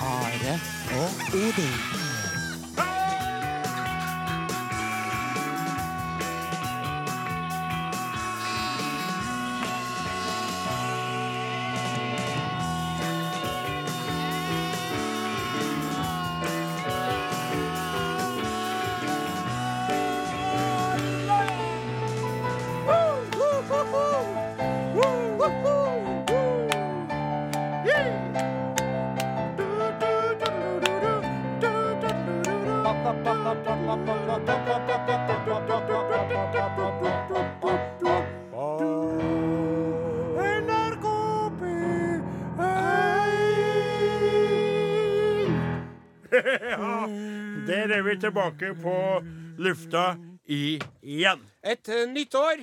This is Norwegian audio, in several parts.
Are og Odin. Tilbake på lufta igjen. Et eh, nytt år.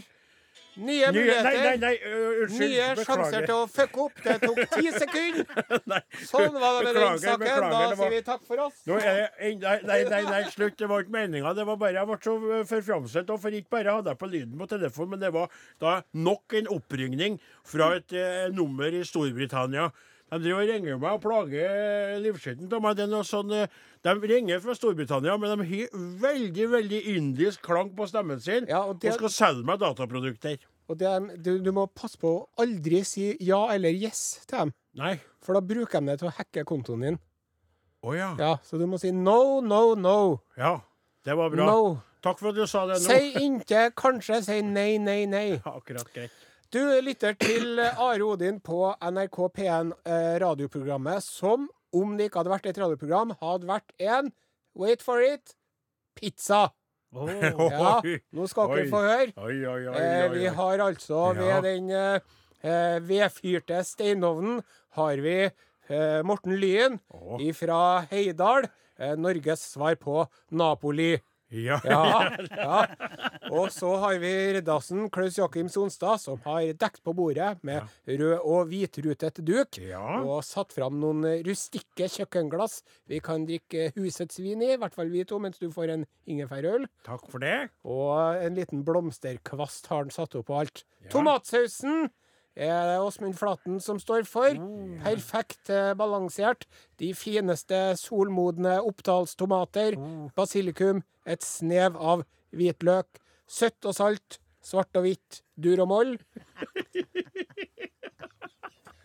Nye Nye, nei, nei, muligheter. nei, unnskyld. Nye sjanser til å fucke opp. Det tok ti sekunder. Sånn var det med den saken. beklager, Da var- sier vi takk for oss. Nei, nei, nei, slutt. Det var ikke meninga. Det var bare jeg ble så forfjamset. For ikke bare hadde jeg på lyden på telefonen, men det var da nok en oppringning fra et eh, nummer i Storbritannia. De driver og ringer meg og plager livskiten av meg. Det er noe sånn, eh, de ringer fra Storbritannia, men de har veldig veldig indisk klang på stemmen sin Ja, og det- og skal selge meg dataprodukter. Og det, er- du, du må passe på å aldri si ja eller yes til dem. Nei. For da bruker de det til å hacke kontoen din. Oh, ja. Ja, Så du må si no, no, no. Ja. Det var bra. No. Takk for at du sa det nå. Si ikke kanskje, si nei, nei, nei. Ja, Akkurat greit. Du lytter til eh, Are Odin på NRK P1, eh, radioprogrammet som, om det ikke hadde vært et radioprogram, hadde vært en Wait for it pizza. Ja, nå skal dere få høre. Oi, oi, oi, Eh, vi har altså ved den eh, vedfyrte steinovnen har vi eh, Morten Lyen oh. fra Heidal. Eh, Norges svar på Napoli. Ja. Ja, ja. Og så har vi Reddasen Klaus Jakim Sonstad, som har dekt på bordet med rød og hvitrutet duk. Og satt fram noen rustikke kjøkkenglass vi kan drikke husets vin i, i hvert fall vi to, mens du får en ingefærøl. Takk for det. Og en liten blomsterkvast har han satt opp på alt. Tomatsausen er det Åsmund Flaten som står for. Perfekt eh, balansert. De fineste solmodne oppdalstomater. Basilikum. Et snev av hvitløk. Søtt og salt. Svart og hvitt. Dur og moll.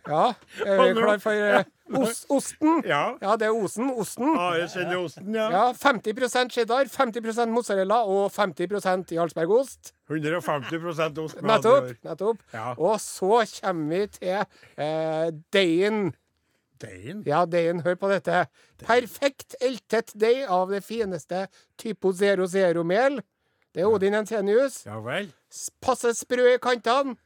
Ja, er vi klar for eh, os osten? Ja. Ja, det er osen. Osten. Ja, jeg kjenner osten, ja. Ja, 50% cheddar, 50% mozzarella og 50 Jarlsbergost. 150 ost Nettopp. nettopp. Ja. Og så kommer vi til eh, deigen. Deigen? Ja, deigen, hør på dette. Perfekt eltet deig av det fineste typo 00-mel. Det er Odin Ensenius. Ja vel. Passe sprø i kantene.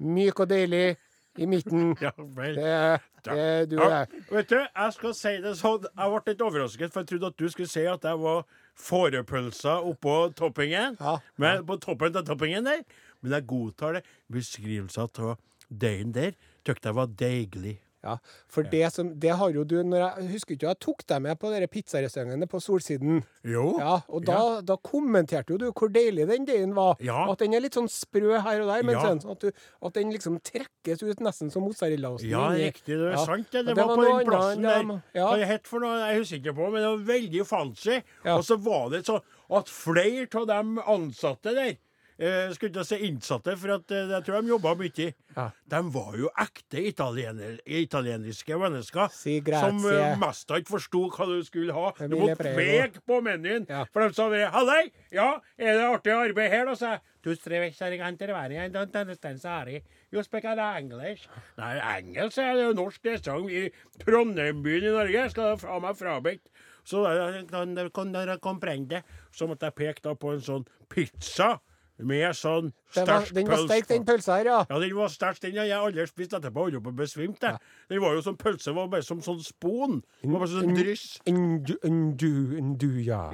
Myk og deilig i midten. Ja vel. Det, det du Ja, er. vet du, jeg skal si det sånn. Jeg ble litt overrasket, for jeg trodde at du skulle si at jeg var fårepølser oppå toppingen. Ja. Men på toppen av toppingen der. Men jeg godtar det. Beskrivelsen av deigen der tykte jeg var deilig. Ja, for det som Det har jo du når jeg Husker ikke jeg tok deg med på dere pizzarestaurantene på Solsiden? Jo. Ja, og da, da kommenterte jo du hvor deilig den deigen var. Ja. At den er litt sånn sprø her og der, men Ja. sånn at, du, at den liksom trekkes ut nesten som mozzarellaosten. Ja, riktig. Det er Ja. sant. Det, det, var på den plassen enn der. ja. Hva det het for noe, jeg husker ikke på, men det var veldig fancy. Ja. Og så var det sånn at flere av de ansatte der eh, skulle ikke si innsatte, for at, eh, jeg tror de jobba mye. Ja. De var jo ekte italiener, italieniske mennesker Si som uh, mest ikke forsto hva du skulle ha. Du måtte peke på menyen. Ja. For de sa det. 'Hallei, ja, er det artig arbeid her?' Da sa jeg «Tu strevecciare cantervani, I don't understand, sorry. You speak English. Nei, engelsk er det jo norsk restaurant i Trondheimbyen i Norge. Skal jeg ha meg frabedt. Så da kan dere- kan dere comprende. Så måtte jeg peke på en sånn pizza med sånn sterk pølse. den var sterk, den pølsa her, ja. Ja, den var sterk. Den har jeg aldri spist etterpå. Holdt på å besvime. Ja. Den var jo som pølse, var bare som sånn spon. Det var bare sånn dryss. Ndu, ndu, ndu, ja.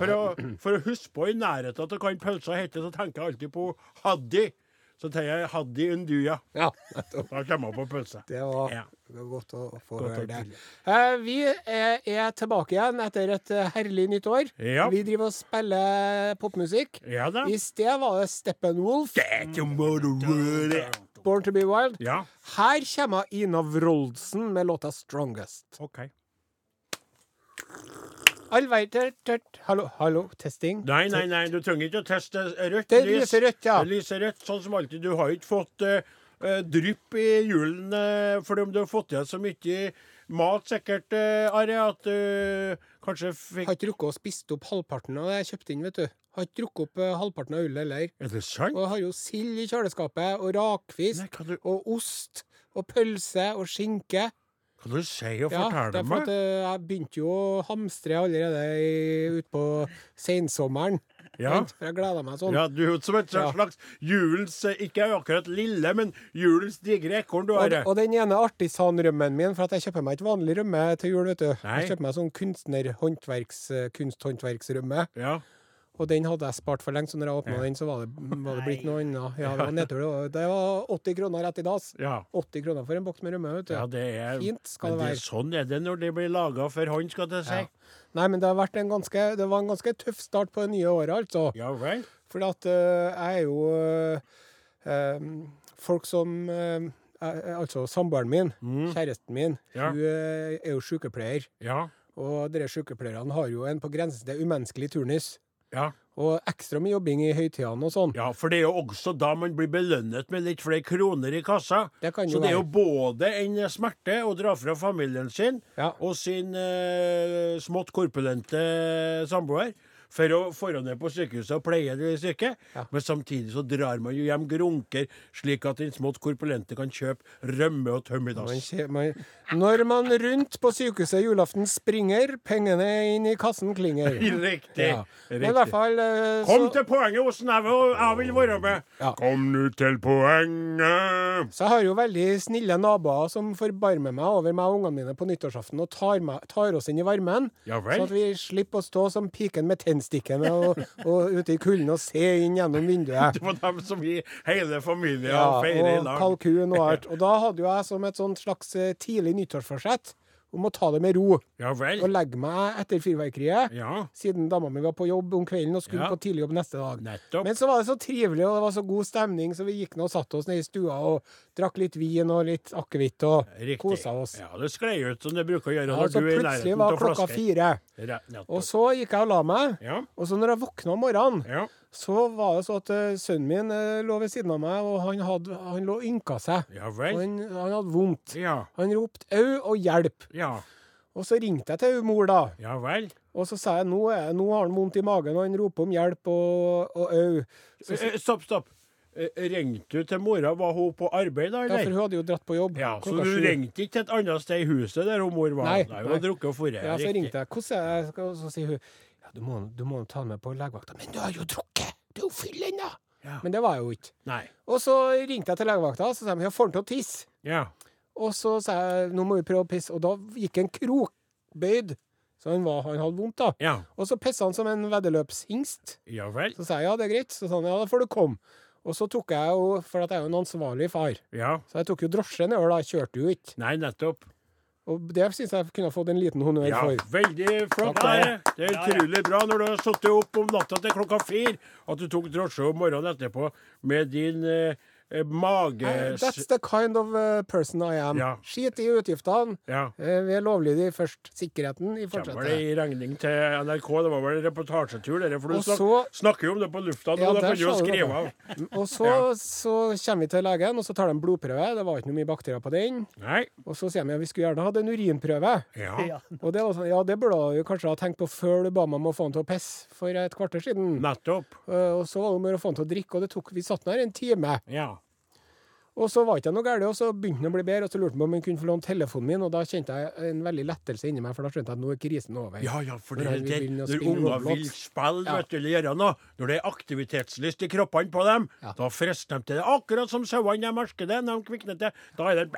For å, for å huske på i nærheten at hva den pølse heter, så tenker jeg alltid på Haddy. Så tenker jeg Haddy Unduja. Ja. Da kommer jeg på pølse. Det var Ja. det var godt å få Godt høre det. Eh, vi er, er tilbake igjen etter et herlig nytt år. Ja. Vi driver og spiller popmusikk. Ja da. I sted var det Steppenwolf. Born to be wild. Ja. Her kommer Ina Wroldsen med låta 'Strongest'. OK. All vei til tørt. Hallo, hallo, testing. Nei, nei, nei, du trenger ikke å teste rødt Det lys. lyser rødt, ja. Det lyser rødt, sånn som alltid. Du har ikke fått uh, drypp i hjulene uh, fordi om du har fått i deg så mye mat, sikkert, uh, Are, at du kanskje fikk Har ikke rukket å spist opp halvparten av det jeg kjøpte inn, vet du. Har ikke drukket opp halvparten av ølet heller. Er det sant? Og har jo sild i kjøleskapet, og rakfisk, Nei, du, og ost, og pølse, og skinke. Hva du sier og Ja, forteller er for at meg? eh, jeg begynte jo å hamstre allerede utpå sensommeren. Ja. For jeg gleda meg sånn. Ja, du er jo som et Ja. slags julens eh, Ikke akkurat lille, men julens digre ekorn, du, Og, og den ene artisanrømmen min, for at jeg kjøper meg ikke vanlig rømme til jul, vet du. Nei. Jeg kjøper meg sånn kunstner-håndverks-kunsthåndverksrømme. Ja. Og den hadde jeg spart for lenge, så når jeg åpna Ja. den, så var det, var det blitt noe annet. Ja, det var nedtur. det var- 80 kroner rett i dass. ja. 80 kroner for en boks med rømme, vet du. Ja, det er Fint skal men det det være. er sånn er det når det blir laga for hånd, skal jeg si. Ja. Nei, men det har vært en ganske, det var en ganske tøff start på det nye året, altså. Ja vel? For at uh, jeg er jo uh, um, Folk som er- Altså samboeren min, kjæresten min, Mm. Ja. hun er jo sykepleier. Ja. Og dere sykepleierne har jo en på grensen til umenneskelig turnus. Ja. Og ekstra mye jobbing i høytidene og sånn. ja, for det er jo også da man blir belønnet med litt flere kroner i kassa. Det kan Så det er jo både en smerte å dra fra familien sin Ja. og sin eh, smått korpulente samboer for å få ned på sykehuset og pleie de syke. Ja. Men samtidig så drar man jo hjem grunker, slik at den smått korpulente kan kjøpe rømme og tømme i dass. når man rundt på sykehuset julaften springer, pengene inn i kassen klinger. Riktig. Ja. Men i hvert fall så... Kom til poenget. Jeg vil- jeg vil være med. Ja. Kom nå til poenget. så jeg har jo veldig snille naboer som forbarmer meg over meg og ungene mine på nyttårsaften og tar, meg, tar oss inn i varmen. Ja. Sånn at vi slipper å stå som piken med tennstikkene og, og ute i kulden og se inn gjennom vinduet. Det var dem som vi hele familien Ja, feirer i og kalkun og alt. Og da hadde jo jeg som et slags eh, tidlig nyttårsforsett om å ta det med ro Ja vel. og legge meg etter fyrverkeriet. Ja, Siden dama mi var på jobb om kvelden og skulle Ja. på tidlig jobb neste dag. nettopp. Men så var det så trivelig, og det var så god stemning, så vi gikk nå og satte oss ned i stua og drakk litt vin og litt akevitt og Riktig. kosa oss. Ja, det sklei ut som det bruker å gjøre når du er i plutselig nærheten var av klokka flasker. fire. Re- nettopp. Og så gikk jeg og la meg. Ja, Og så når jeg våkna om morgenen, ja. Så var det så at uh, sønnen min uh, lå ved siden av meg, og han, hadde, han lå og ynka seg. Ja vel. Han, han hadde vondt. Ja, Han ropte 'au' og 'hjelp'. ja. Og så ringte jeg til mor, da. Ja vel. Og så sa jeg nå, er, nå har han vondt i magen, og han roper om hjelp og, og au. Så, Eh, Stopp, stopp. Eh, Ringte du til mora? Var hun på arbeid da, ja, for hun hadde jo dratt på jobb Ja, så du ringte ikke til et annet sted i huset der hun mor var? Nei, Nei, hun har drukket og forret. Ja, så ringte jeg. Hvordan er det? Så sier hun du må, du må ta med på legevakta. Men du har jo drukket! Du er jo full ennå! Ja. Men det var jeg jo ikke. Nei. Og så ringte jeg til legevakta, og så sa de ja, får han til å tisse. Ja. Og så sa jeg nå må vi prøve å pisse, og da gikk en krokbøyd. Så han, var, han hadde vondt, da. Ja. Og så pissa han som en veddeløpshingst. Ja vel. Så sa jeg ja, det er greit. Så sa han ja, da får du komme. Og så tok jeg jo, for at jeg er jo en ansvarlig far, Ja. så jeg tok jo drosje nedover, da. Jeg kjørte jo ikke. Nei, nettopp. Og det syns jeg kunne fått en liten honnør Ja, for. veldig flott. Takk for Det er utrolig bra når du har sittet opp om natta til klokka fire, at du tok drosje om morgenen etterpå med din eh, mage... That's the kind of uh, person I am. Ja. Skit i utgiftene. Ja. Eh, Vi er lovlydige først. Sikkerheten i Kommer det fortsettet. i regning til NRK? Det var vel reportasjetur, dere? For du snak, så- snakker jo om det på lufta nå, Ja, da kan du jo skrive av. Og så, så kommer vi til legen, og så tar de en blodprøve. Det var ikke noe mye bakterier på den. Nei. Og så sier de at vi skulle gjerne hatt en urinprøve. Ja. Ja. Og det var sånn, ja, det burde du kanskje ha tenkt på før du ba meg om å få han til å pisse for et kvarter siden. Nettopp. Eh, Og så var det om å få han til å drikke, og det tok, vi satt der en time. Ja. Og så var ikke noe galt, og så begynte han å bli bedre, og så lurte han på om han kunne få låne telefonen min, og da kjente jeg en veldig lettelse inni meg, for da skjønte jeg at nå er krisen over. Ja, ja, for det, det, vil når unger vil spille Ja. vet du, eller gjøre noe, når det er aktivitetslyst i kroppene på dem, Ja. da frister de til det. Akkurat som sauene de merker det når de kvikner til. Da er det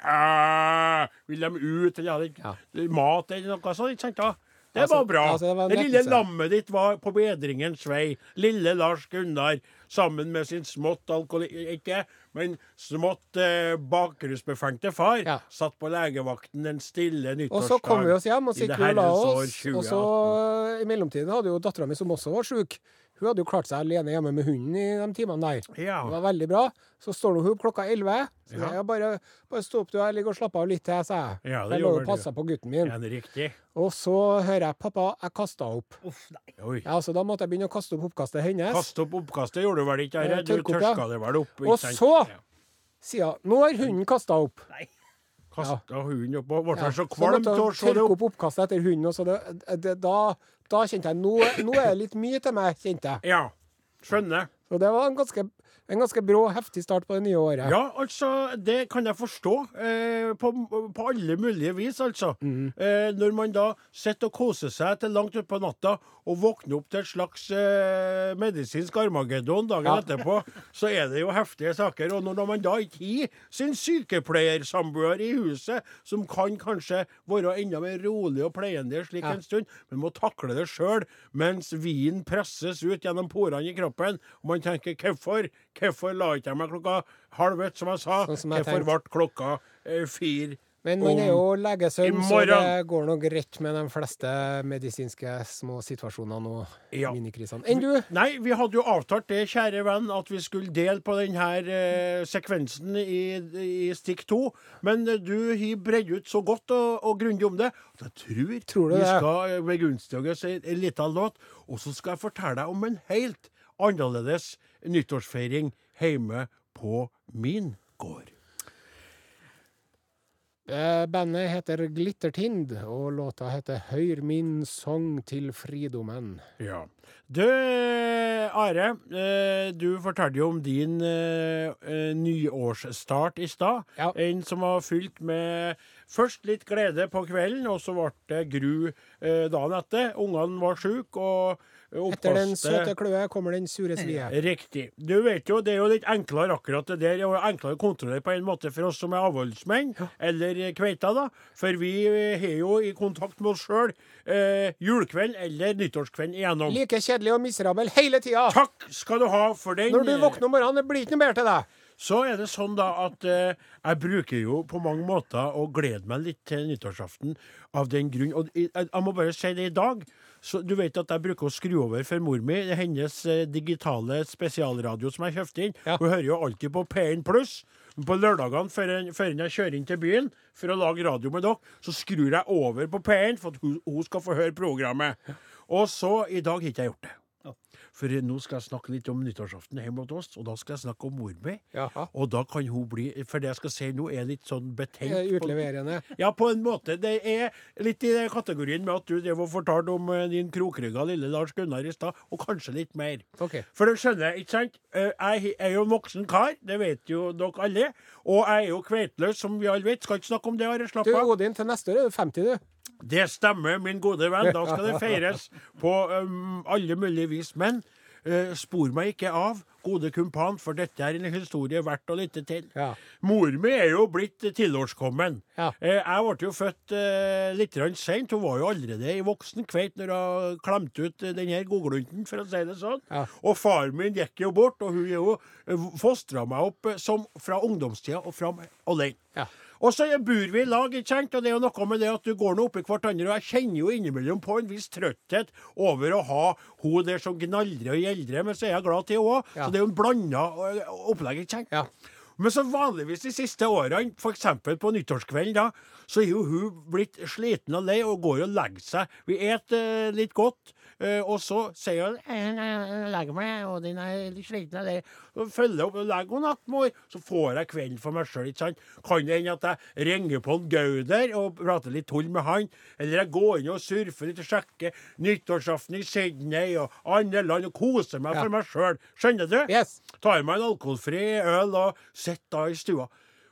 Vil de ut eller ha litt Ja. mat eller noe sånt. ikke sant da? Det Altså- var bra. altså, det var det lille lammet ditt var på bedringens vei. Lille Lars Gunnar sammen med sin smått alkohol... Ikke, Men smått eh, bakrusbefengte far Ja. satt på legevakten den stille Og så kom vi oss hjem, og vi la oss. Og så i mellomtiden hadde jo dattera mi, som også var sjuk, hun hadde jo klart seg alene hjemme med hunden i de timene der. Ja. Det var veldig bra. Så står nå hun opp klokka elleve. Så Ja. jeg bare, bare stå opp du, jeg ligger og slapper av litt til, sa jeg. Ja, det jeg lå og passa på gutten min. Er det riktig? Og så hører jeg pappa, jeg kasta opp. Uff, nei. Oi. Ja, så da måtte jeg begynne å kaste opp oppkastet hennes. Kaste opp oppkastet gjorde du vel ikke? Eh, Are? Du tørke opp, tørska det vel opp? Og så- Ja. Sier hun nå har hunden kasta opp. nei. Kasta hunden opp og ble Ja, så kvalm av å se det opp. opp oppkastet etter hunden. Og så det, det, da, da kjente jeg nå, nå er det litt mye til meg, kjente jeg. Ja, skjønner. Så det var en ganske, en ganske brå, heftig start på det nye året. Ja, altså, det kan jeg forstå. Eh, på, på alle mulige vis, altså. Mm. Eh, når man da sitter og koser seg til langt utpå natta og våkner opp til et slags eh, medisinsk armageddon dagen Ja. etterpå, så er det jo heftige saker. Og når man da ikke har sin sykepleiersamboer i huset, som kan kanskje være enda mer rolig og pleiende slik Ja. en stund, men må takle det sjøl mens vinen presses ut gjennom porene i kroppen, og man tenker hvorfor? Hvorfor la ikke jeg meg klokka halv ett, som jeg sa? Sånn som jeg hvorfor ble klokka eh, fire? Men man er jo legesønn, så det går nok rett med de fleste medisinske små situasjonene og Ja. minikrisene. Enn du? Nei, vi hadde jo avtalt det, kjære venn, at vi skulle dele på denne eh, sekvensen i, i stikk to. Men eh, du har bredd ut så godt og, og grundig om det at jeg tror, Tror du vi skal eh, begunstige oss en, en liten låt. Og så skal jeg fortelle deg om en helt annerledes nyttårsfeiring hjemme på min gård. Eh, Bandet heter Glittertind, og låta heter 'Høyr min sang til fridomen'. Ja. Du, Are, eh, du fortalte jo om din eh, nyårsstart i stad. Ja. En som var fylt med først litt glede på kvelden, og så ble det gru dagen etter. Ungene var syke, og Etter den søte kløe kommer den sure svie. Riktig. Du vet jo, Det er jo litt enklere akkurat det der. Det er jo enklere å kontrollere på en måte for oss som er avholdsmenn, eller kveita, da. For vi eh, har jo i kontakt med oss sjøl eh, julekvelden eller nyttårskvelden igjennom. Like kjedelig og miserabel hele tida! Takk skal du ha for den. Når du våkner om morgenen, det blir ikke noe mer til deg. Så er det sånn da at eh, jeg bruker jo på mange måter å glede meg litt til nyttårsaften av den grunn. Og jeg, jeg må bare si det i dag. Så du vet at jeg bruker å skru over for mor mi. Hennes eh, digitale spesialradio som jeg kjøpte inn. Ja. Hun hører jo alltid på P1 pluss. På lørdagene før jeg, før jeg kjører inn til byen for å lage radio med dere, så skrur jeg over på P1 for at hun, hun skal få høre programmet. Og så i dag har ikke jeg gjort det. For nå skal jeg snakke litt om nyttårsaften hjemme hos oss, og da skal jeg snakke om mor mi. Og da kan hun bli For det jeg skal si nå, er litt sånn betenkt. Utleverende? på-. Ja, på en måte. Det er litt i den kategorien med at du drev og fortalte om eh, din krokrygga lille Lars Gunnar i stad, og kanskje litt mer. Okay. For du skjønner, ikke sant? Eh, Jeg er jo en voksen kar, det vet jo dere alle. Og jeg er jo kveitløs, som vi alle vet. Skal ikke snakke om det, Are. Slapp Du, av. Odin, til neste år er du 50, du. Det stemmer, min gode venn. Da skal det feires på um, alle mulige vis. Men uh, spor meg ikke av, gode kumpan, for dette er en historie verdt å lytte til. Ja. Mor mi er jo blitt tilårskommen. Ja. Uh, jeg ble jo født uh, litt seint. Hun var jo allerede i voksen kveit når hun klemte ut denne den her godglunten, for å si det sånn. Ja. Og far min gikk jo bort, og hun jo fostra meg opp eh, som fra ungdomstida og fram alene. Ja. Og så bor vi i lag, ikke sant? og det er jo noe med det at du går nå oppi hverandre. Og jeg kjenner jo innimellom på en viss trøtthet over å ha hun der som gnaldrer og gjeldrer, men så er jeg glad til henne òg. Ja. Så det er jo en blanda opplegg, ikke sant? Ja. Men så vanligvis de siste årene, f.eks. på nyttårskvelden, da, så er jo hun blitt sliten og lei og går og legger seg. Vi et eh, litt godt, og så sier hun legg legger meg, og den er litt sliten. Så følger jeg opp og legger henne natt, mor. Så får jeg kvelden for meg sjøl. Kan det hende at jeg ringer på en Gauder og prater litt tull med han, eller jeg går inn og surfer litt og sjekker nyttårsaften i Sydney og andre land og koser meg Ja. for meg sjøl. Skjønner du? Yes. tar meg en alkoholfri øl og sitter da i stua.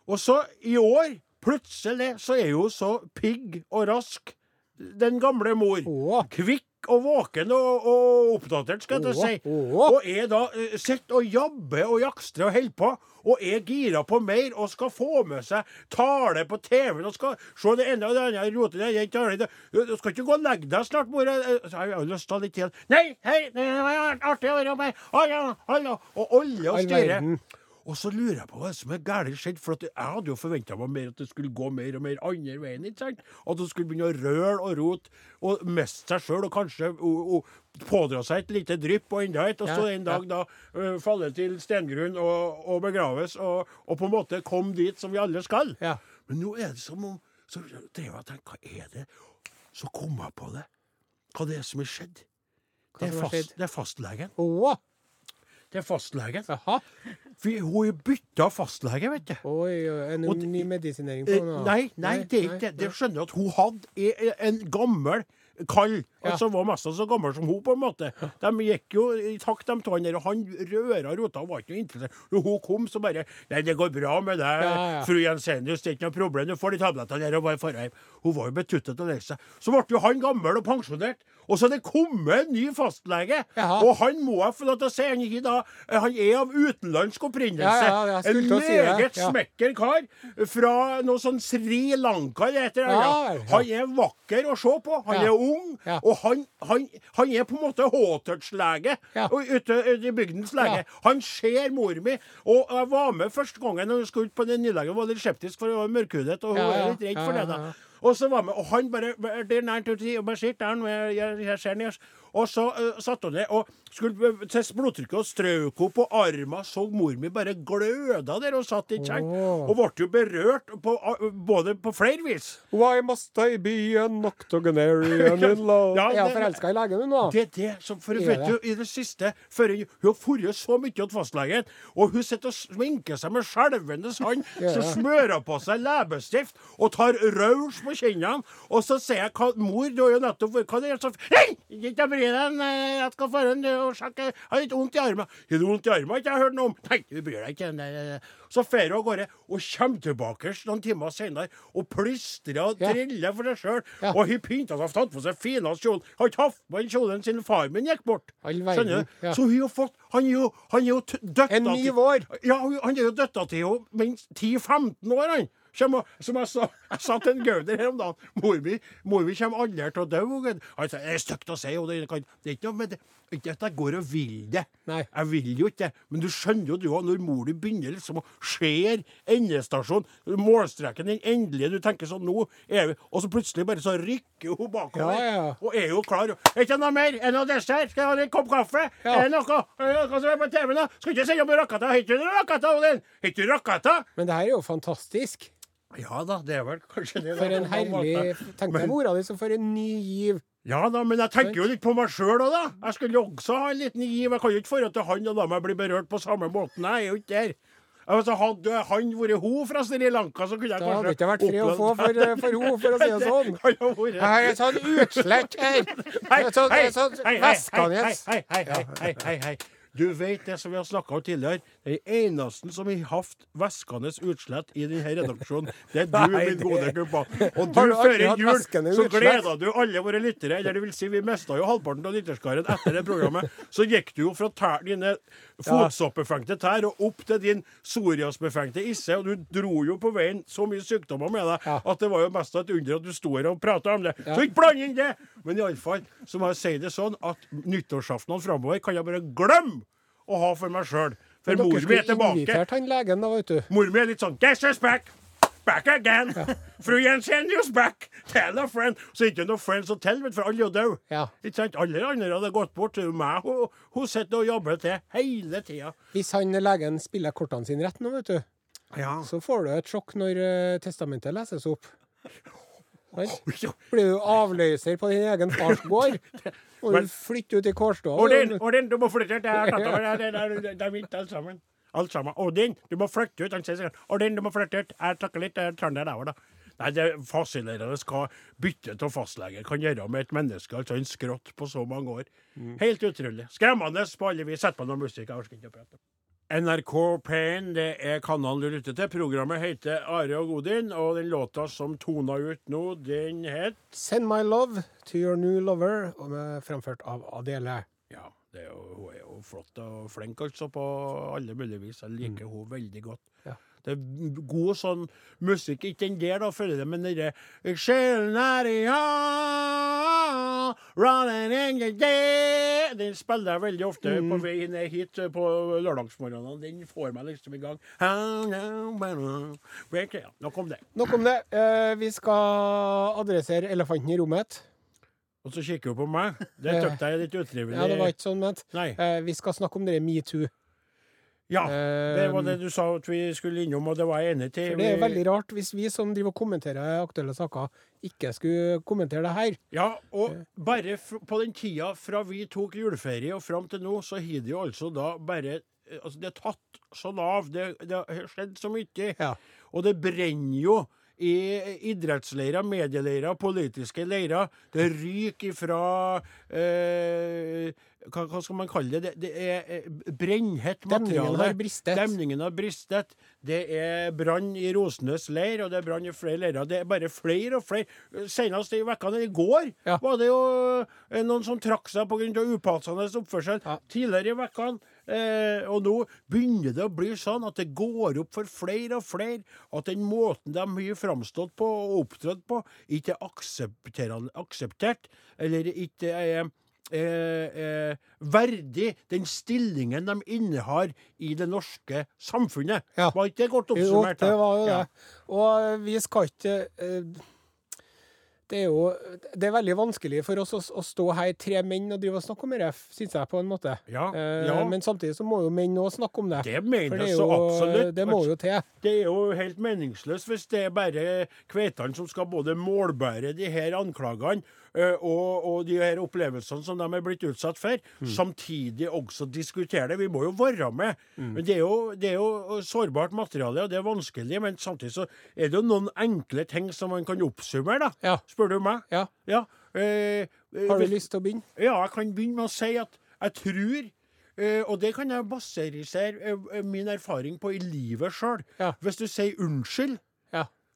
Og så, i år, plutselig, så er hun så pigg og rask, den gamle mor. Å. Kvikk og våken og, og oppdatert, skal jeg si. Og er da uh, sitter og jabber og jakstrer og holder på. Og er gira på mer og skal få med seg tale på TV-en og skal se det ene og det andre rote det ene tale. det- Du skal ikke gå og legge deg snart, mor. Jeg har jo lyst til litt til. Nei, hei, det var artig å være med. Hallo, hallo. Og alle og styrer. Og så lurer jeg på hva som er galt skjedd, for at jeg hadde jo forventa meg mer at det skulle gå mer og mer andre veien. ikke sant? At det skulle begynne å røle og rote og miste seg sjøl og kanskje og, og pådra seg et lite drypp og enda et, og så en dag da falle til stengrunn og, og begraves, og, og på en måte komme dit som vi alle skal. Ja. Men nå er det som om Så drev jeg og tenkte, hva er det? Så kom jeg på det. Hva det er som er skjedd. Det er, fast, det er fastlegen. Å, Det fastlege. For hun bytta fastlege, vet du. Oi, en Og- ny medisinering på henne? nå? Nei, nei, det er ikke det. Det skjønner jeg at hun hadde e- e- en gammel kall, Ja. altså var nesten så gammel som hun, på en måte. De gikk jo i takt, de to der, og han røra rota og var ikke noe interessert. Når hun kom, så bare Nei, det går bra med deg, Ja, ja. fru Jensenius, det er ikke noe problem, du får de tablettene der og bare drar hjem. Hun var jo betuttet og lei seg. Så ble jo han gammel og pensjonert, og så er det kommet en ny fastlege. Jaha. Og han må jeg få lov til å si, han da, han er av utenlandsk opprinnelse. Ja, ja, en meget si smekker kar fra noe sånn Sri Lanka det heter det. Ja. Han er vakker å se på. Han er ung. Ja. Og han, han, han er på en måte H-touch-lege Ja. ute ute i bygdens lege. Ja. Han ser mor mi. Og jeg var med første gangen når hun skulle ut på den nylegen, var litt skeptisk, for hun var mørkhudet, og hun Ja, er litt redd for det. da. Og så var med, og han bare Det er nært uti, og bare sitt der, jeg, jeg, jeg ser ned. Og så uh, satte hun ned og skulle uh, teste blodtrykket og strøk henne på armen. Så mor mi bare gløda der og satt, i kjeng. Og ble jo berørt på, uh, både på flere vis. Why must I be an octogenarian in love? Ja, er det- hun forelska i legen, hun nå? Det er det som For Er vet det? du, i det siste før Hun hun har forret så mye til fastlegen, og hun sitter og sminker seg med skjelvende hånd, så smører på seg leppestift og tar raus på kinnene, og så sier jeg hva, Mor, du har jo nettopp Hva er det som Hei! Ikke bry deg, eh, jeg skal få en eh, og sjekke Jeg har litt vondt i armen. Har du vondt i armen? Ikke jeg har hørt noe om. Nei, du bryr deg ikke. Nei, nei, nei. Så drar hun av gårde og kommer tilbake noen timer senere og plystrer og Ja. for seg sjøl. Ja. Og har pynta seg og tatt på seg finest kjolen. Har ikke hatt på den kjolen siden far min gikk bort. Skjønner du? ja. Så hun har fått Han er jo, han er jo døtta En ny vår. Ja, han er jo døtta til henne minst 10-15 år, han. Kjem, som jeg sa Jeg sa til en Gauder her om dagen Mor mi, mor mi kommer aldri til å dø. Han sa det er stygt å si, og det, kan, det er ikke noe med det. Ikke at jeg går og vil det. Nei. Jeg vil jo ikke det. Men du skjønner jo du òg, når mor di begynner liksom å skjære endestasjon, målstreken den endelige, du tenker sånn nå er vi Og så plutselig bare så rykker hun bakover. Ja, ja. Og er jo klar. Er ikke noe mer? Er det noe dessert? Skal jeg ha en kopp kaffe? Ja. Er det noe, er det noe som er på TV nå? Skal ikke sende opp rakata? Har ikke du rakata? Men det her er jo fantastisk. Ja da, det er vel kanskje det. For en herlig Tenk deg mora di som får en ny giv. Ja da, men jeg tenker jo litt på meg sjøl òg, da. Jeg skulle også ha en liten giv. Jeg kan jo ikke få til han og la meg bli berørt på samme måten. Jeg er jo ikke der. Altså, hadde han vært hun fra Sri Lanka, så kunne jeg Da hadde kanskje det ikke vært fred å få for, opplevd- for henne, for å si det sånn. Jeg har et sånn utslett her. Hei, hei, hei, hei, hei, hei, hei, hei. Du vet det som vi har snakka om tidligere. Den eneste som har hatt væskende utslett i denne redaksjonen, det er du, Nei, min gode kumpa. Og du, før jul, så gleda du alle våre lyttere. Eller det vil si, vi mista jo halvparten av lytterskaren etter det programmet. Så gikk du jo fra tær, dine fotsoppbefengte tær og opp til din psoriasbefengte isse, og du dro jo på veien så mye sykdommer med deg at det var jo mest et under at du sto her og prata om det. Så ikke bland inn det! Men iallfall så må jeg si det sånn at nyttårsaftenene framover kan jeg bare glemme å ha for meg sjøl. For mor mi er tilbake. han legen, da, vet du. Mor mi er litt sånn Guess who's back? Back again! Fru Jensenius back! Tell a friend! Så er det ikke noe friends vet for alle er døde. Ja. Ikke sant? Alle andre hadde gått bort. Det er meg hun, hun sitter og jobber til hele tida. Hvis han legen spiller kortene sine rett nå, vet du, Ja. så får du et sjokk når uh, testamentet leses opp. Blir du avløser på din egen fars gård, og du flytter ut i kårstua og den, du må flytte ut. Tatt over. Det er- det mitt, alt sammen. Alt sammen. Og den, du må flytte ut. Han sier sånn. Odin, du må flytte ut. Jeg takker litt. Jeg er trønder der, da. Nei, det er fascinerende hva bytte av fastlege kan gjøre med et menneske. Altså en skrått på så mange år. Helt utrolig. Skremmende på alle vis. Sett på noe musikk. Jeg orker ikke å prate. NRK P1, det er kanalen du lytter til. Programmet heter Are og Odin, og den låta som tona ut nå, den het Send my love to your new lover, og med fremført av Adele. Ja, det er jo, hun er jo flott og flink altså på alle mulige vis. Jeg liker hun veldig godt. Ja. Det er god sånn musikk. Ikke den der, da, føler jeg, men den derre Sjelen er i Running in the day. Den spiller jeg veldig ofte Mm. på vei ned hit eh, på lørdagsmorgenene. Den får meg liksom i gang. Ja, nok om det. Nok om det. Eh, vi skal adressere elefanten i rommet. Og så kikker hun på meg. Det tykte jeg er litt utrivelig. Ja, det var ikke sånn ment. Eh, vi skal snakke om det metoo. Ja, det var det Eh, du sa at vi skulle innom, og det var jeg enig til. for det er veldig rart hvis vi som driver og kommenterer aktuelle saker, ikke skulle kommentere det her. Ja, og bare på den tida fra vi tok juleferie og fram til nå, så har det jo altså da bare eh, Altså, det er tatt så lav. Det, det har skjedd så mye. Ja. Og det brenner jo i idrettsleirer, medieleirer, politiske leirer. Det ryker ifra eh, hva, hva skal man kalle det? Det, det er brennhett materiale. Demningen har bristet. Demningen har bristet. Det er brann i Rosenøs leir, og det er brann i flere leirer. Det er bare flere og flere. Senest i vekka i går Ja. var det jo eh, noen som trakk seg pga. upassende oppførsel. Ja. Tidligere i vekkene, Eh, og nå begynner det å bli sånn at det går opp for flere og flere at den måten de har framstått på og opptrådt på, ikke er akseptert, eller ikke er eh, eh, verdig den stillingen de innehar i det norske samfunnet. Ja. Var ikke det godt Jo, oppsummert? det var jo Ja. det. Og vi skal ikke eh, Det er jo Det er veldig vanskelig for oss å, å stå her, tre menn, og drive og snakke om det, syns jeg, på en måte. Ja, Eh, ja. Men samtidig så må jo menn òg snakke om det. Det mener det, jeg så jo, absolutt. det må jo til. Det er jo helt meningsløst hvis det er bare kveitene som skal både målbære de her anklagene og, og de her opplevelsene som de er blitt utsatt for, Mm. samtidig også diskutere det. Vi må jo være med. Mm. Men det er, jo, det er jo sårbart materiale, og det er vanskelig. Men samtidig så er det jo noen enkle ting som man kan oppsummere, da. Ja. Spør du meg? Ja. Ja. eh, eh, Har du hvis- lyst til å begynne? ja, jeg kan begynne med å si at jeg tror Uh, og det kan jeg basere eh, min erfaring på i livet sjøl. Ja. Hvis du sier unnskyld.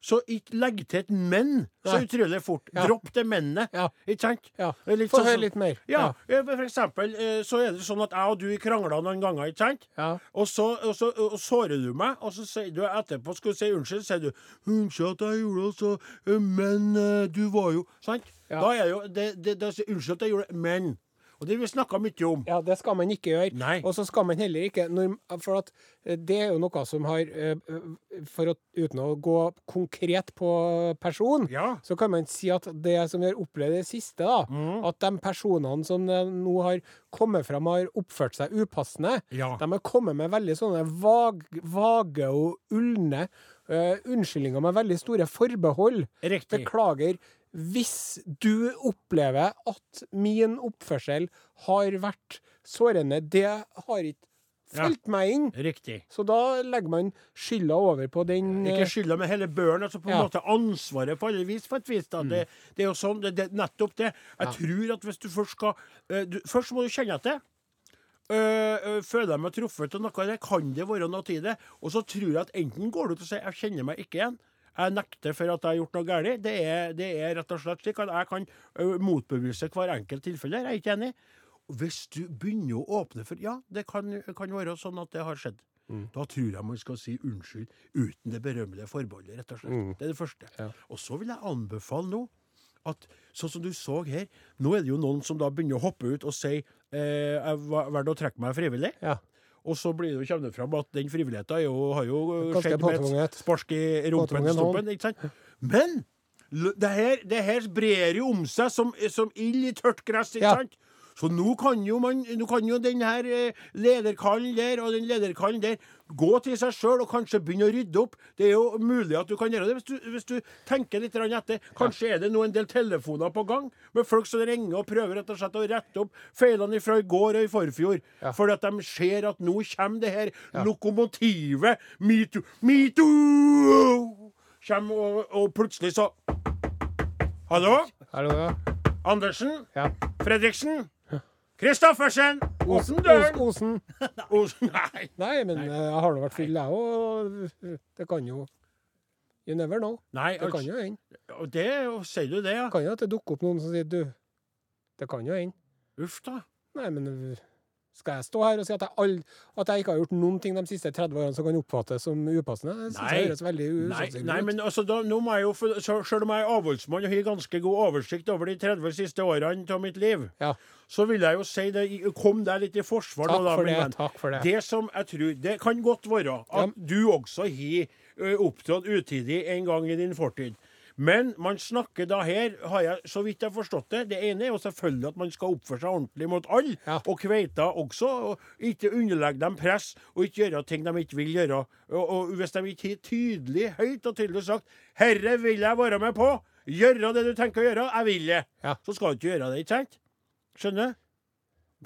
Så ikke legg til et men så utrolig fort. Ja. Dropp det mennet. Ja. Ikke sant? Ja. Få sånn høre litt mer. Ja, eh, For eksempel eh, så er det sånn at jeg og du krangla noen ganger, ikke sant? Ja. Og så, og så og sårer du meg, og så sier du etterpå skal du si unnskyld, sier du 'Unnskyld at jeg gjorde det, altså, eh, men du var jo' Sant? Da er det jo det, det, det, Unnskyld at jeg gjorde det, men Og det har vi snakka mye om. Ja, det skal man ikke gjøre. Nei. Og så skal man heller ikke For at eh, det er jo noe som har eh, For å, uten å gå konkret på person, Ja. så kan man si at det som vi har opplevd det siste, da, Mm. at de personene som eh, nå har kommet fram har oppført seg upassende, Ja. de har kommet med veldig sånne vag, vage og ulne Uh, unnskyldninger med veldig store forbehold. Riktig. Beklager. Hvis du opplever at min oppførsel har vært sårende, det har ikke Ja. meg inn. Riktig. Så da legger man skylda over på den Ikke eh, skylda, men hele børen. Altså på en Ja. måte ansvaret på alle vis, på et vis. da. Det, det er jo sånn, det, det, nettopp det. Jeg Ja. tror at hvis du først skal eh, du, Først må du kjenne etter. Uh, uh, føler jeg meg truffet av noe, det kan det være noe i det. Og så tror jeg at enten går du til å si 'jeg kjenner meg ikke igjen', jeg nekter for at jeg har gjort noe galt. Det det er rett og slett slik at jeg kan motbevise hver enkelt tilfelle. Jeg er ikke enig. Hvis du begynner å åpne for Ja, det kan, kan være sånn at det har skjedd. Da tror jeg man skal si unnskyld uten det berømmelige forbeholdet, rett og slett. Det er det første. Ja. Og så vil jeg anbefale nå at sånn som du så her, nå er det jo noen som da begynner å hoppe ut og si eh, jeg valgte å trekke meg frivillig. Ja. Og så blir det jo kommer det fram at den frivilligheten jo, har jo eh, skjedd med et spark i rumpen. Ikke sant? Men det her, det her brer jo om seg som, som ild i tørt gress, ikke Ja. sant? Så nå kan jo, man, nå kan jo den her eh, lederkallen der og den lederkallen der gå til seg sjøl og kanskje begynne å rydde opp. Det er jo mulig at du kan gjøre det hvis du, hvis du tenker litt etter. Kanskje er det nå en del telefoner på gang med folk som ringer og prøver rett og slett å rette opp feilene fra i går og i forfjor. Ja. Fordi at de ser at nå kommer det her lokomotivet metoo Metoo! Kjem og, og plutselig så Hallo? Hallo, ja. Andersen? ja. Fredriksen? Kristoffersen! Åpne Osen. døren! Osen. Osen. Nei. Nei, men Nei. jeg har nå vært full, jeg òg. Det kan jo You never know. Nei, Det kan jo hende. og det sier du det, ja. Kan jo at det dukker opp noen som sier du Det kan jo hende. Uff da. Nei, men eh, Skal jeg stå her og si at jeg, all, at jeg ikke har gjort noen ting de siste 30 årene som kan oppfattes som upassende? Det synes jeg høres veldig nei, nei, men altså, da, nå må jeg jo, så- Selv om jeg er avholdsmann og har ganske god oversikt over de 30 siste årene av mitt liv, Ja, så vil jeg jo si det, kom deg litt i forsvar takk da, for det. Takk for det. Det som jeg tror Det kan godt være at Ja. du også har opptrådt utidig en gang i din fortid. Men man snakker da her, har jeg så vidt jeg har forstått det Det ene er jo selvfølgelig at man skal oppføre seg ordentlig mot alle, Ja. og kveita også. Og ikke underlegge dem press, og ikke gjøre ting de ikke vil gjøre. Og, og hvis de ikke har tydelig, høyt og tydelig sagt 'Herre vil jeg være med på', gjøre det du tenker å gjøre, jeg vil det, Ja. så skal du ikke gjøre det, ikke sant? Skjønner?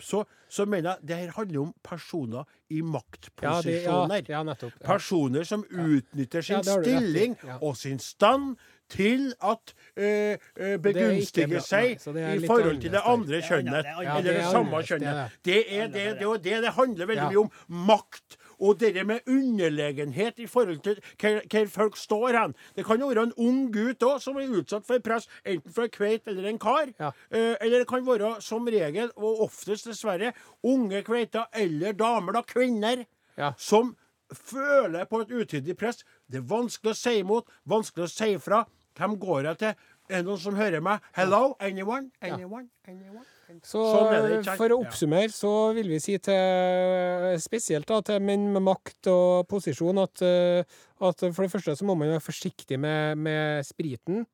Så, så mener jeg det her handler om personer i Ja, det, ja, maktposisjoner. ja, nettopp. Personer som utnytter sin stilling og sin stand til at ikke begunstige seg Nei, i forhold til det andre kjønnet. Ja, eller det samme kjønnet. det. Er det, det, det det handler veldig mye om. Makt. Og det med underlegenhet i forhold til hvor, folk står hen. Det kan jo være en ung gutt òg som er utsatt for press, enten fra kveit eller en kar. Ja. Eh, eller det kan være, som regel, og oftest dessverre, unge kveiter eller damer, da, kvinner, Ja. som føler på et utidig press. Det er vanskelig å si imot, vanskelig å si ifra. Hvem går jeg til? Er det noen som hører meg? Hello? Anyone? Anyone? Anyone? Så Sånn for å oppsummere så vil vi si til spesielt da, til menn med makt og posisjon at, eh, at for det første så må man være forsiktig med, med spriten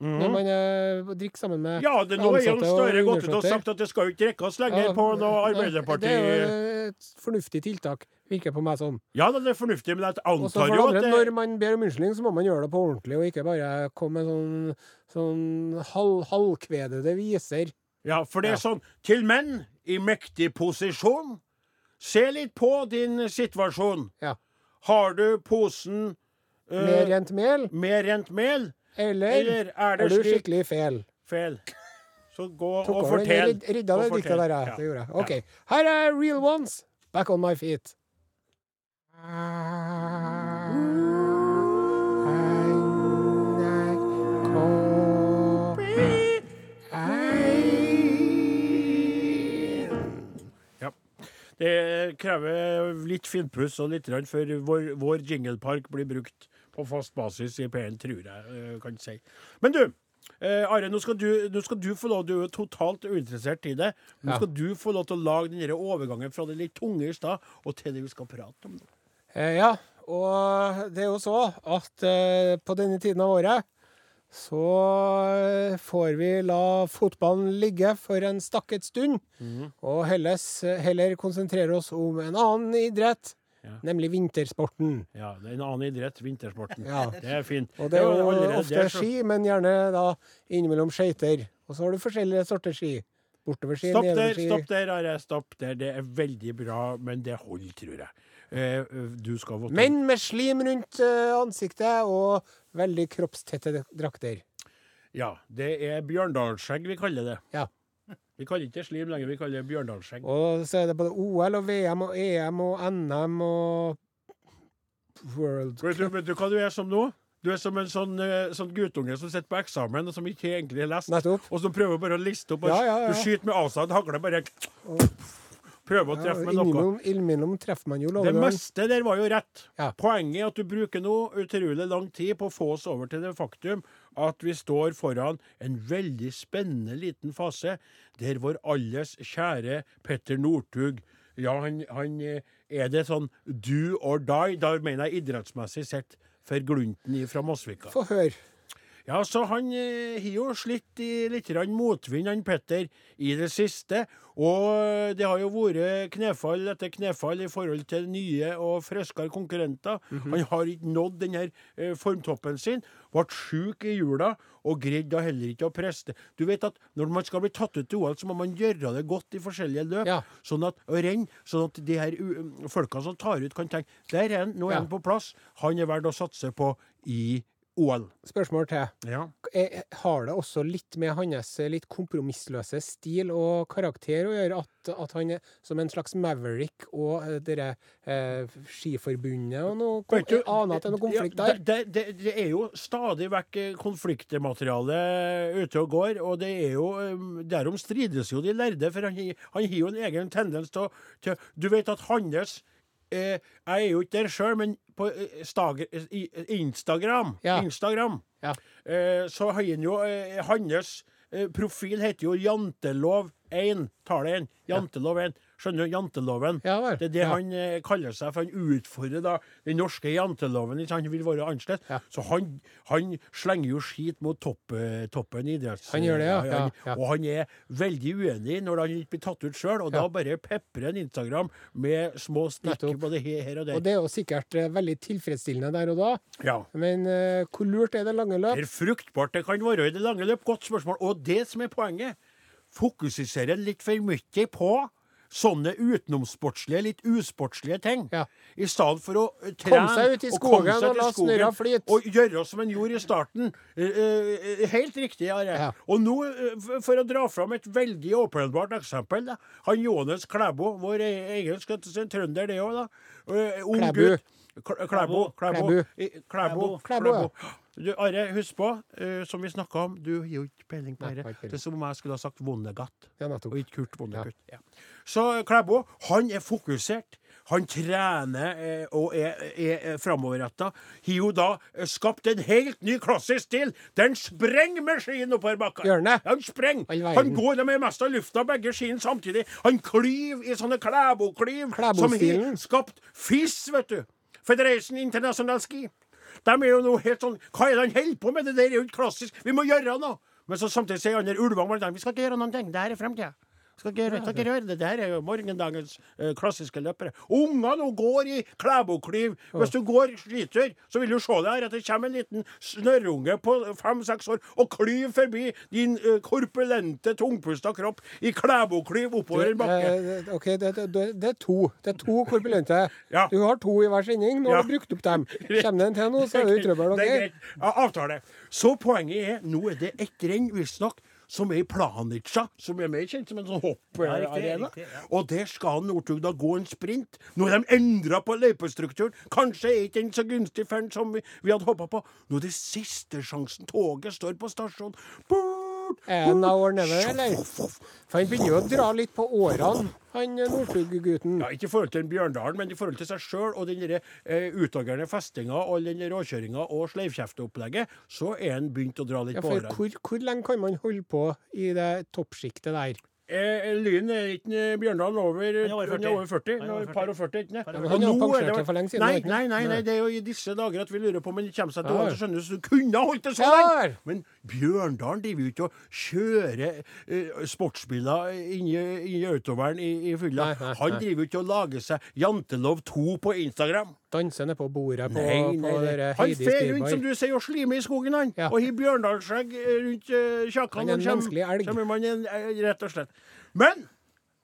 når man eh, drikker sammen med Mhm. Ja, det, nå er Jon Støre gått ut og sagt at det skal jo ikke drikkes lenger Ja, på noe Arbeiderparti... Det er jo et fornuftig tiltak, virker på meg som. Ja, det er fornuftig, men jeg antar jo at det når man ber om unnskyldning, så må man gjøre det på ordentlig, og ikke bare komme med sånn, sånn halv, halvkvedede viser. Ja, for det er Ja. sånn Til menn i mektig posisjon, se litt på din situasjon. Ja. Har du posen eh, Med rent mel, med rent mel, eller, eller er det er du skikkelig fel? Fel. Så gå og fortell. Rydda det diktet der, ja. Det gjorde jeg. OK. Her er Real Ones. Back on my feet. Det krever litt finpuss og litt før vår, vår jinglepark blir brukt på fast basis i P1, tror jeg eh, kan si. Men du, eh, Are, nå skal du, nå skal du få lov, du er totalt uinteressert i det. Nå Ja. skal du få lov til å lage den overgangen fra det litt tunge i stad og til det vi skal prate om nå. Eh, ja, og det er jo så at eh, på denne tiden av året så eh, får vi la fotballen ligge for en stakket stund, og helles, heller konsentrere oss om en annen idrett, Ja. nemlig vintersporten. Ja, det er en annen idrett, vintersporten. Ja. Det er fint. Og det er jo allerede ofte er ski, men gjerne da innimellom skøyter. Og så har du forskjellige sorter ski. Bortoverski, Stopp der, nedoverski. stopp der, Are. Stopp der. Det er veldig bra, men det holder, tror jeg. Eh, du skal vote Menn med slim rundt ansiktet og veldig kroppstette drakter. Ja, det er bjørndalsskjegg vi kaller det. Ja. Vi kaller ikke slim lenger, vi kaller det bjørndalsskjegg. Og så er det både OL og VM og EM og NM og World Vet du, vet du hva du er som nå? Du er som en sånn, eh, sånn guttunge som sitter på eksamen og som ikke egentlig har lest. Nettopp. Og som prøver bare å liste opp. og Ja, ja, ja. Du skyter med avstand hagle, bare prøver å treffe med noe. innimellom, treffer man jo Det meste der var jo rett. Ja. Poenget er at du bruker nå utrolig lang tid på å få oss over til det faktum at vi står foran en veldig spennende liten fase der vår alles kjære Petter Northug Ja, han, han eh, er det sånn do or die. Da mener jeg idrettsmessig sett for Glunten fra Mosvika. Få høre. Ja, så han eh, har jo slitt i litt motvind, han Petter, i det siste. Og det har jo vært knefall etter knefall i forhold til nye og friskere konkurrenter. Han har ikke nådd den her eh, formtoppen sin. Ble sjuk i jula og greide da heller ikke å preste. Du vet at når man skal bli tatt ut til OL, så må man gjøre det godt i forskjellige løp. Ja. Sånn at, og renne, sånn at de her folka som tar ut, kan tenke Der er han, nå er Ja. han på plass. Han er verdt å satse på i OL. Spørsmål til. Ja. Eh, Har det også litt med hans eh, litt kompromissløse stil og karakter å gjøre at, at han er som en slags maverick og eh, dere eh, Skiforbundet og noe du, aner at det er noe konflikt ja, der. Det, det, det er jo stadig vekk konfliktmateriale ute og går, og det er jo Derom strides jo de lærde, for han, han har jo en egen tendens til å Du vet at hans Jeg er jo ikke der sjøl, men på eh, Instagram, Ja. Instagram Ja. eh, så har han jo eh, Hans eh, profil heter jo Jantelov 1. Tar det inn. Jantelov 1. Skjønner du? Janteloven. Ja. Det er det Ja. han eh, kaller seg, for han utfordrer da den norske janteloven. ikke? Han vil være annerledes. Ja. Så han, han slenger jo skit mot topp, toppen toppen idretts... Han gjør det, ja. han-. Og han er veldig uenig når han ikke blir tatt ut sjøl, og da bare peprer han Instagram med små stikk både he- her og der. Og det er jo sikkert eh, veldig tilfredsstillende der og da. ja. Men eh, hvor lurt er det lange løp? Hvor fruktbart det kan være i det lange løp. Godt spørsmål. Og det som er poenget, fokuserer litt for mye på sånne utenomsportslige, litt usportslige ting. Ja. I stedet for å trene komme seg ut i skogen og, og la snørra flyte. Og gjøre som en gjorde i starten. Eh, eh, helt riktig, Are. Ja. Og nå, eh, for å dra fram et veldig åpenbart eksempel da. Han Johannes Klæbo, vår e- egen trønder, det òg, da. Eh, ung gutt. Klæbo. Klæbo. Klæbo. Klæbo. Klæbo. Du, Are, husk på, uh, som vi snakka om, du har jo ikke peiling på dette. Det er som om jeg skulle ha sagt Vonnegatt, Ja, og ikke Kurt Vonnegut. Så eh, Klæbo, han er fokusert. Han trener eh, og er, er, er framoverretta. Har jo da eh, skapt en helt ny klassisk stil. Den sprenger med skien oppover bakken. Han sprenger. Han går med mest av lufta, begge skiene samtidig. Han klyver i sånne Klæbo-klyv. Som har skapt FIS, vet du. Federation International Ski. De er jo noe helt sånn Hva er det han holder på med? Det der er jo ikke klassisk. Vi må gjøre noe! Men så samtidig sier andre Ulvang blant annet, vi skal ikke gjøre noen ting. Det her er fremtida. Skal ikke skal ikke gjøre det. Det her er jo morgendagens eh, klassiske løpere. Ungene går i Klæbo-klyv. Hvis du går skitur, så vil du se det her at det kommer en liten snørrunge på fem-seks år og klyver forbi din eh, korpulente, tungpusta kropp i Klæbo-klyv oppover en bakke. Eh, OK, det, det, det, det er to. Det er to korpulente. Ja. Du har to i hver sending. Nå har Ja. du brukt opp dem. Kommer det en til nå, så er du i trøbbel. Det er greit. Ja, avtale. Så poenget er, nå er det ett renn, visstnok, som er i Planica, som er mer kjent som en sånn hopparena. ja. Og der skal Northug da gå en sprint. Nå har de endra på løypestrukturen. Kanskje er ikke den så gunstig for den som vi, vi hadde håpa på. Nå er det siste sjansen. Toget står på stasjonen. Burt, Er han now or never, eller? For han begynner jo å dra litt på årene, han Northug-gutten. Ja, Ikke i forhold til Bjørndalen, men i forhold til seg sjøl og den eh, utagerende festinga og den råkjøringa og sleivkjefteopplegget, så er han begynt å dra litt Ja, på årene. hvor, hvor lenge kan man holde på i det toppsjiktet der? Eh, Lyn er ikke eh, Bjørndalen over, er over han er over 40. Han er over er par og 40, ikke sant? Han jo pensjonert det- for lenge siden, Nei, nei, nei, nei, det er jo i disse dager at vi lurer på om han kommer seg til å skjønne Så skjønner du, du kunne holdt det så lenge! Men Bjørndalen driver jo ikke og kjører eh, sportsbiler inni, inni autovernet i, i fylla. Han driver jo ikke og lager seg Jantelov 2 på Instagram. Danse nede på bordet på, Nei, nei, nei. dere Han fer rundt, som du sier, og slimer i skogen, han. Ja. Og har bjørndalsskjegg eh, rundt uh, kjakan. Han er en og menneskelig elg. Kommer man en, eh, rett og slett. Men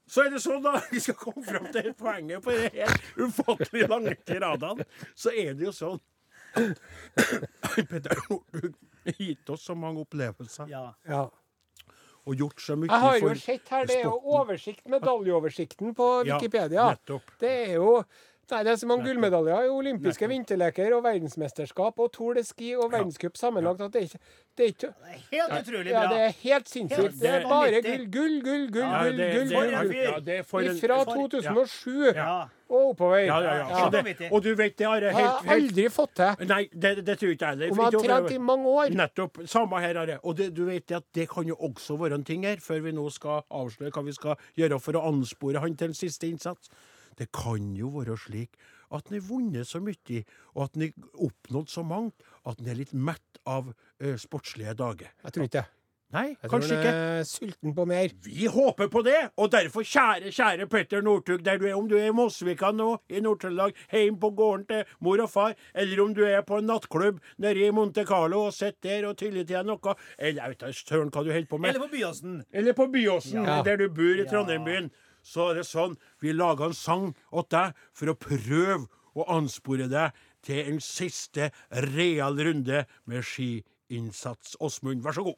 så er det sånn, da, vi skal komme fram til poenget på de her ufattelig lange tiradene. Så er det jo sånn Petter Northug gitt oss så mange opplevelser Ja. Ja. og gjort så mye Jeg har jo sett her, det er jo oversikt, medaljeoversikten på Ja, Wikipedia. nettopp. Det er jo Nei, det er så mange gullmedaljer i olympiske Nettopp. vinterleker og verdensmesterskap og Tour de Ski og verdenscup sammenlagt at det er ikke det er ikke, Helt utrolig bra. ja, det er helt sinnssykt. Helt Det er bare gull, gull, gull, gull, gull, Ja, gull, det- gull, det- gull, ja, er Fra for- 2007 Ja. Og oppover. Ja, ja, ja. Ja. Det, og du vet det, har jeg helt aldri fått til. Nei, det, det tror ikke jeg heller. Om jeg har trent i mange år. Nettopp. Samme her, Are. Og det, du vet at det kan jo også være en ting her, før vi nå skal avsløre hva vi skal gjøre for å anspore han til en siste innsats. Det kan jo være slik at han har vunnet så mye, og at han har oppnådd så mangt, at han er litt mett av eh, sportslige dager. Jeg tror ikke det. Nei, Jeg tror kanskje han ikke. er sulten på mer. Vi håper på det, og derfor, kjære, kjære Petter Northug, der du er, om du er i Mosvika nå, i Nord-Trøndelag, hjemme på gården til mor og far, eller om du er på en nattklubb nede i Monte Carlo og sitter der og tyller til deg noe, eller jeg vet da søren hva du holder på med, Eller på Byåsen. eller på Byåsen, Ja. der du bor i Ja. Trondheim-byen, så er det sånn, vi lager en sang åt deg for å prøve å anspore deg til en siste real runde med skiinnsats. Åsmund, vær så god.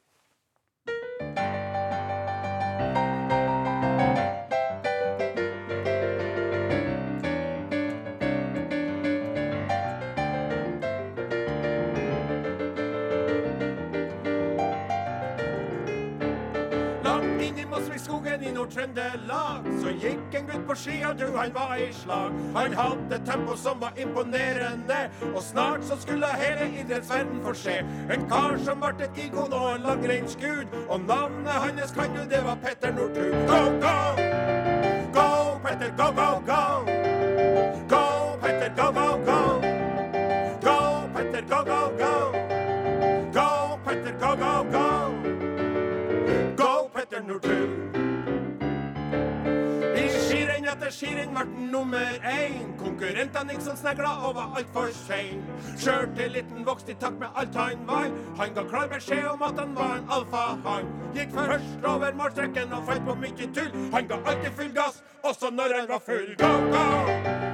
Inn i Nord-Trøndelag så gikk en gutt på ski, og du, han var i slag. Han hadde tempo som var imponerende, og snart så skulle hele idrettsverden få se. En kar som ble et ikon og en langrennsgud, og navnet hans kan du, det var Petter Northug. Go, go! Go, Petter, go, go, go! Go, Petter, go, go, go! Go, Petter, go, go! Go, Petter Northug. I skirenn etter skirenn ble han nummer én. Konkurrentene gikk som snegler og var altfor sein. Sjøltilliten vokste i takt med alt han var. Han ga klar beskjed om at han var en alfahann. Gikk først over målstreken og fant på mye tull. Han ga alltid full gass, også når han var full. Go! Go,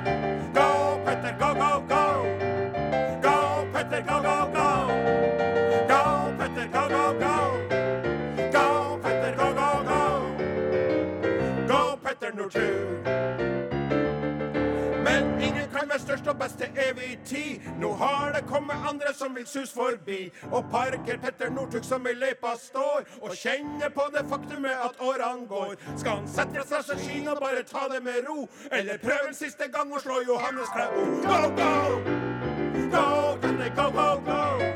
kan størst og til evig tid. Nå har det kommet andre som vil sus forbi. Og parker Petter Northug som i løypa står, og kjenner på det faktumet at årene går. Skal han sette seg seg skien og bare ta det med ro, eller prøve en siste gang å slå Johannes Klæbo? Go, go! Go, go, go, go! Go,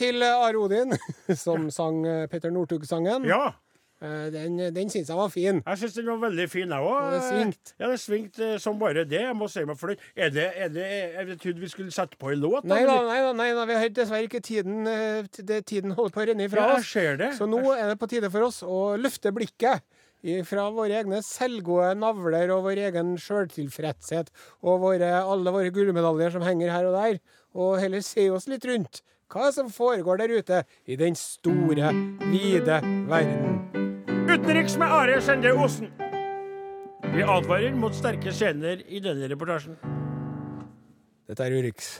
til Are Odin, som sang eh, Petter Northug-sangen. Ja, Eh, Den, den syns jeg var fin. jeg syns den var veldig fin, jeg òg. det svingt. Ja, det svingte eh, som bare det. Jeg må si meg fornøyd. Er det, er det Jeg trodde vi skulle sette på en låt. Nei da, nei da, nei da, vi har dessverre ikke tiden det, Tiden holder på å renne ifra Ja, jeg oss. ser det. Så nå er det på tide for oss å løfte blikket fra våre egne selvgode navler og vår egen sjøltilfredshet og våre, alle våre gullmedaljer som henger her og der, og heller se oss litt rundt. Hva som foregår der ute i den store, vide verden? Utenriks med Are Sende Osen. Vi advarer mot sterke scener i denne reportasjen. Dette er Urix.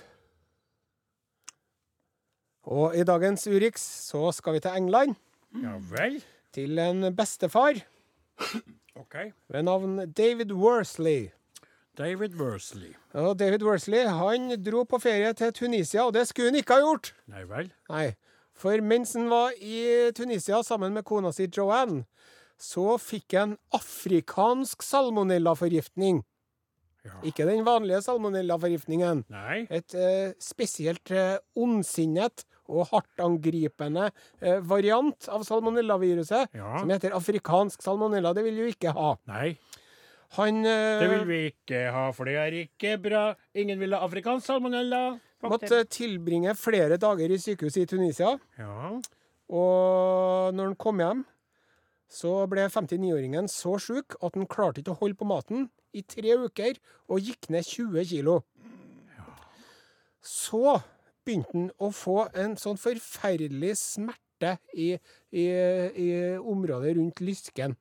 Og i dagens Urix så skal vi til England, Ja vel. til en bestefar OK. ved navn David Worsley. David Worsley. Ja, David Worsley han dro på ferie til Tunisia, og det skulle han ikke ha gjort. Nei vel. Nei, For mens han var i Tunisia sammen med kona si Joanne, så fikk han afrikansk salmonellaforgiftning. Ja. Ikke den vanlige salmonellaforgiftningen. Nei. Et eh, spesielt eh, ondsinnet og hardtangripende eh, variant av salmonellaviruset, Ja. som heter afrikansk salmonella. Det vil du ikke ha. Nei. Han eh, Det vil vi ikke ha, for det er ikke bra. Ingen vil ha afrikansk salmonella. måtte tilbringe flere dager i sykehus i Tunisia. Ja. Og når han kom hjem, så ble 59-åringen så sjuk at han klarte ikke å holde på maten i tre uker, og gikk ned 20 kilo. Så begynte han å få en sånn forferdelig smerte i, i, i området rundt lysken.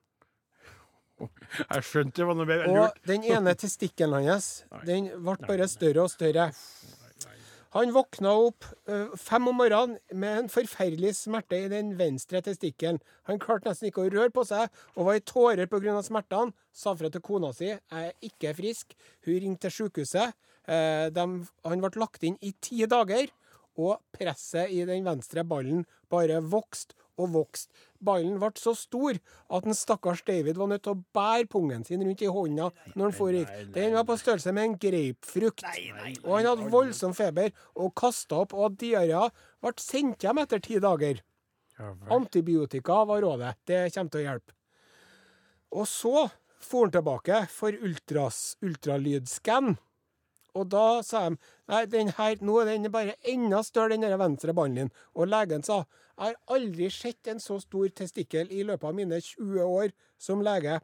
Jeg skjønte det var noe mer Og lurt. den ene testikkelen hans, den ble bare større og større. Han våkna opp fem om morgenen med en forferdelig smerte i den venstre testikkelen. Han klarte nesten ikke å røre på seg, og var i tårer pga. smertene. Sa fra til kona si jeg er ikke frisk. Hun ringte til sykehuset. De, han ble lagt inn i ti dager, og presset i den venstre ballen bare vokste og vokste. Ballen ble så stor at en stakkars David var nødt til å bære pungen sin rundt i hånda når han for gikk. Den var på størrelse med en grapefrukt. Og han hadde voldsom feber og kasta opp, og diaré ble sendt hjem etter ti dager. Antibiotika var rådet. Det kommer til å hjelpe. Og så for han tilbake for ultras, ultralydskann. Og da sa de nei, den her, nå er den bare enda større, den der venstre ballen din. Og legen sa jeg har aldri sett en så stor testikkel i løpet av mine 20 år som lege.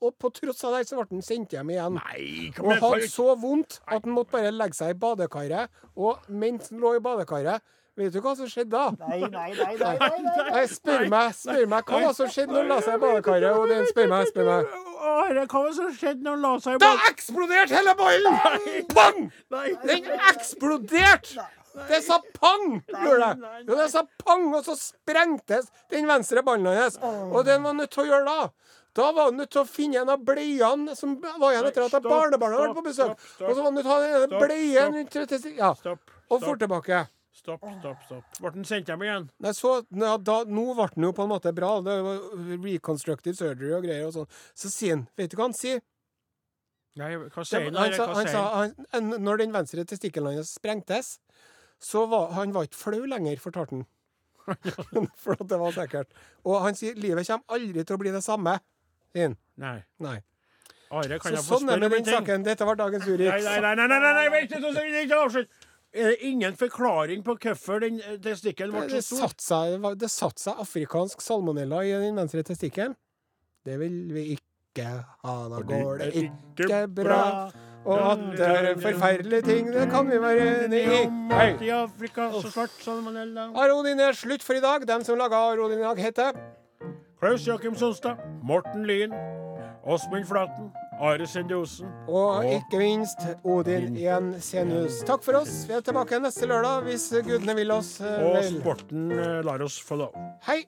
Og på tross av det så ble han sendt hjem igjen. Nei, Og hadde så vondt at han måtte bare legge seg i badekaret. Og mens han lå i badekaret, vet du hva som skjedde da? Nei, nei, nei, nei, nei, nei. Spør meg, spør meg hva var som skjedde når han la seg i badekaret. Og den spør meg, spør meg. Hva var det som skjedde når han la seg i Da eksploderte hele ballen! Bang! Den eksploderte! Det sa pang! Gjorde det. Jo, det sa pang, og så sprengtes den venstre ballen hans. Og det han var nødt til å gjøre da da var han nødt til å finne en av bleiene som var igjen etter at barnebarna hadde var på besøk. Og så var han nødt til å ha en bleie rundt Ja. Og fort tilbake. Stopp, stopp, stopp. Ble han sendt hjem igjen? Nei, så, ja, da, nå ble den jo på en måte bra. Det var reconstructive surgery og greier og sånn. Så sier han Vet du hva han sier? Nei, hva sier han? sa, han sa han? han, Når den venstre testikkelen hans sprengtes, så var han var ikke flau lenger, fortalte han. For at det var sikkert. Og han sier livet kommer aldri til å bli det samme. Han. Nei. Nei. Are, kan Så sånn er det med en den saken. Dette var dagens Nei, Urix. nei, nei, nei, nei, nei, nei, nei, nei, nei, nei, nei, nei avslutte. Er det ingen forklaring på hvorfor den eh, testikkelen ble Det så stor? satte seg, det satt seg afrikansk salmonella i den venstre testikkelen. Det vil vi ikke ha. Da går det ikke bra. Og at det er forferdelige ting, det kan vi være enig i. Hei. Arodin er slutt for i dag. Dem som laga Arodin i dag, heter Klaus Jakim Sonstad, Morten Lyn, Åsmund Flaten, Are Sendiosen. Og ikke minst Odin Jensenius. Takk for oss. Vi er tilbake neste lørdag hvis gudene vil oss eh, Og vel. sporten eh, lar oss få lov. Hei!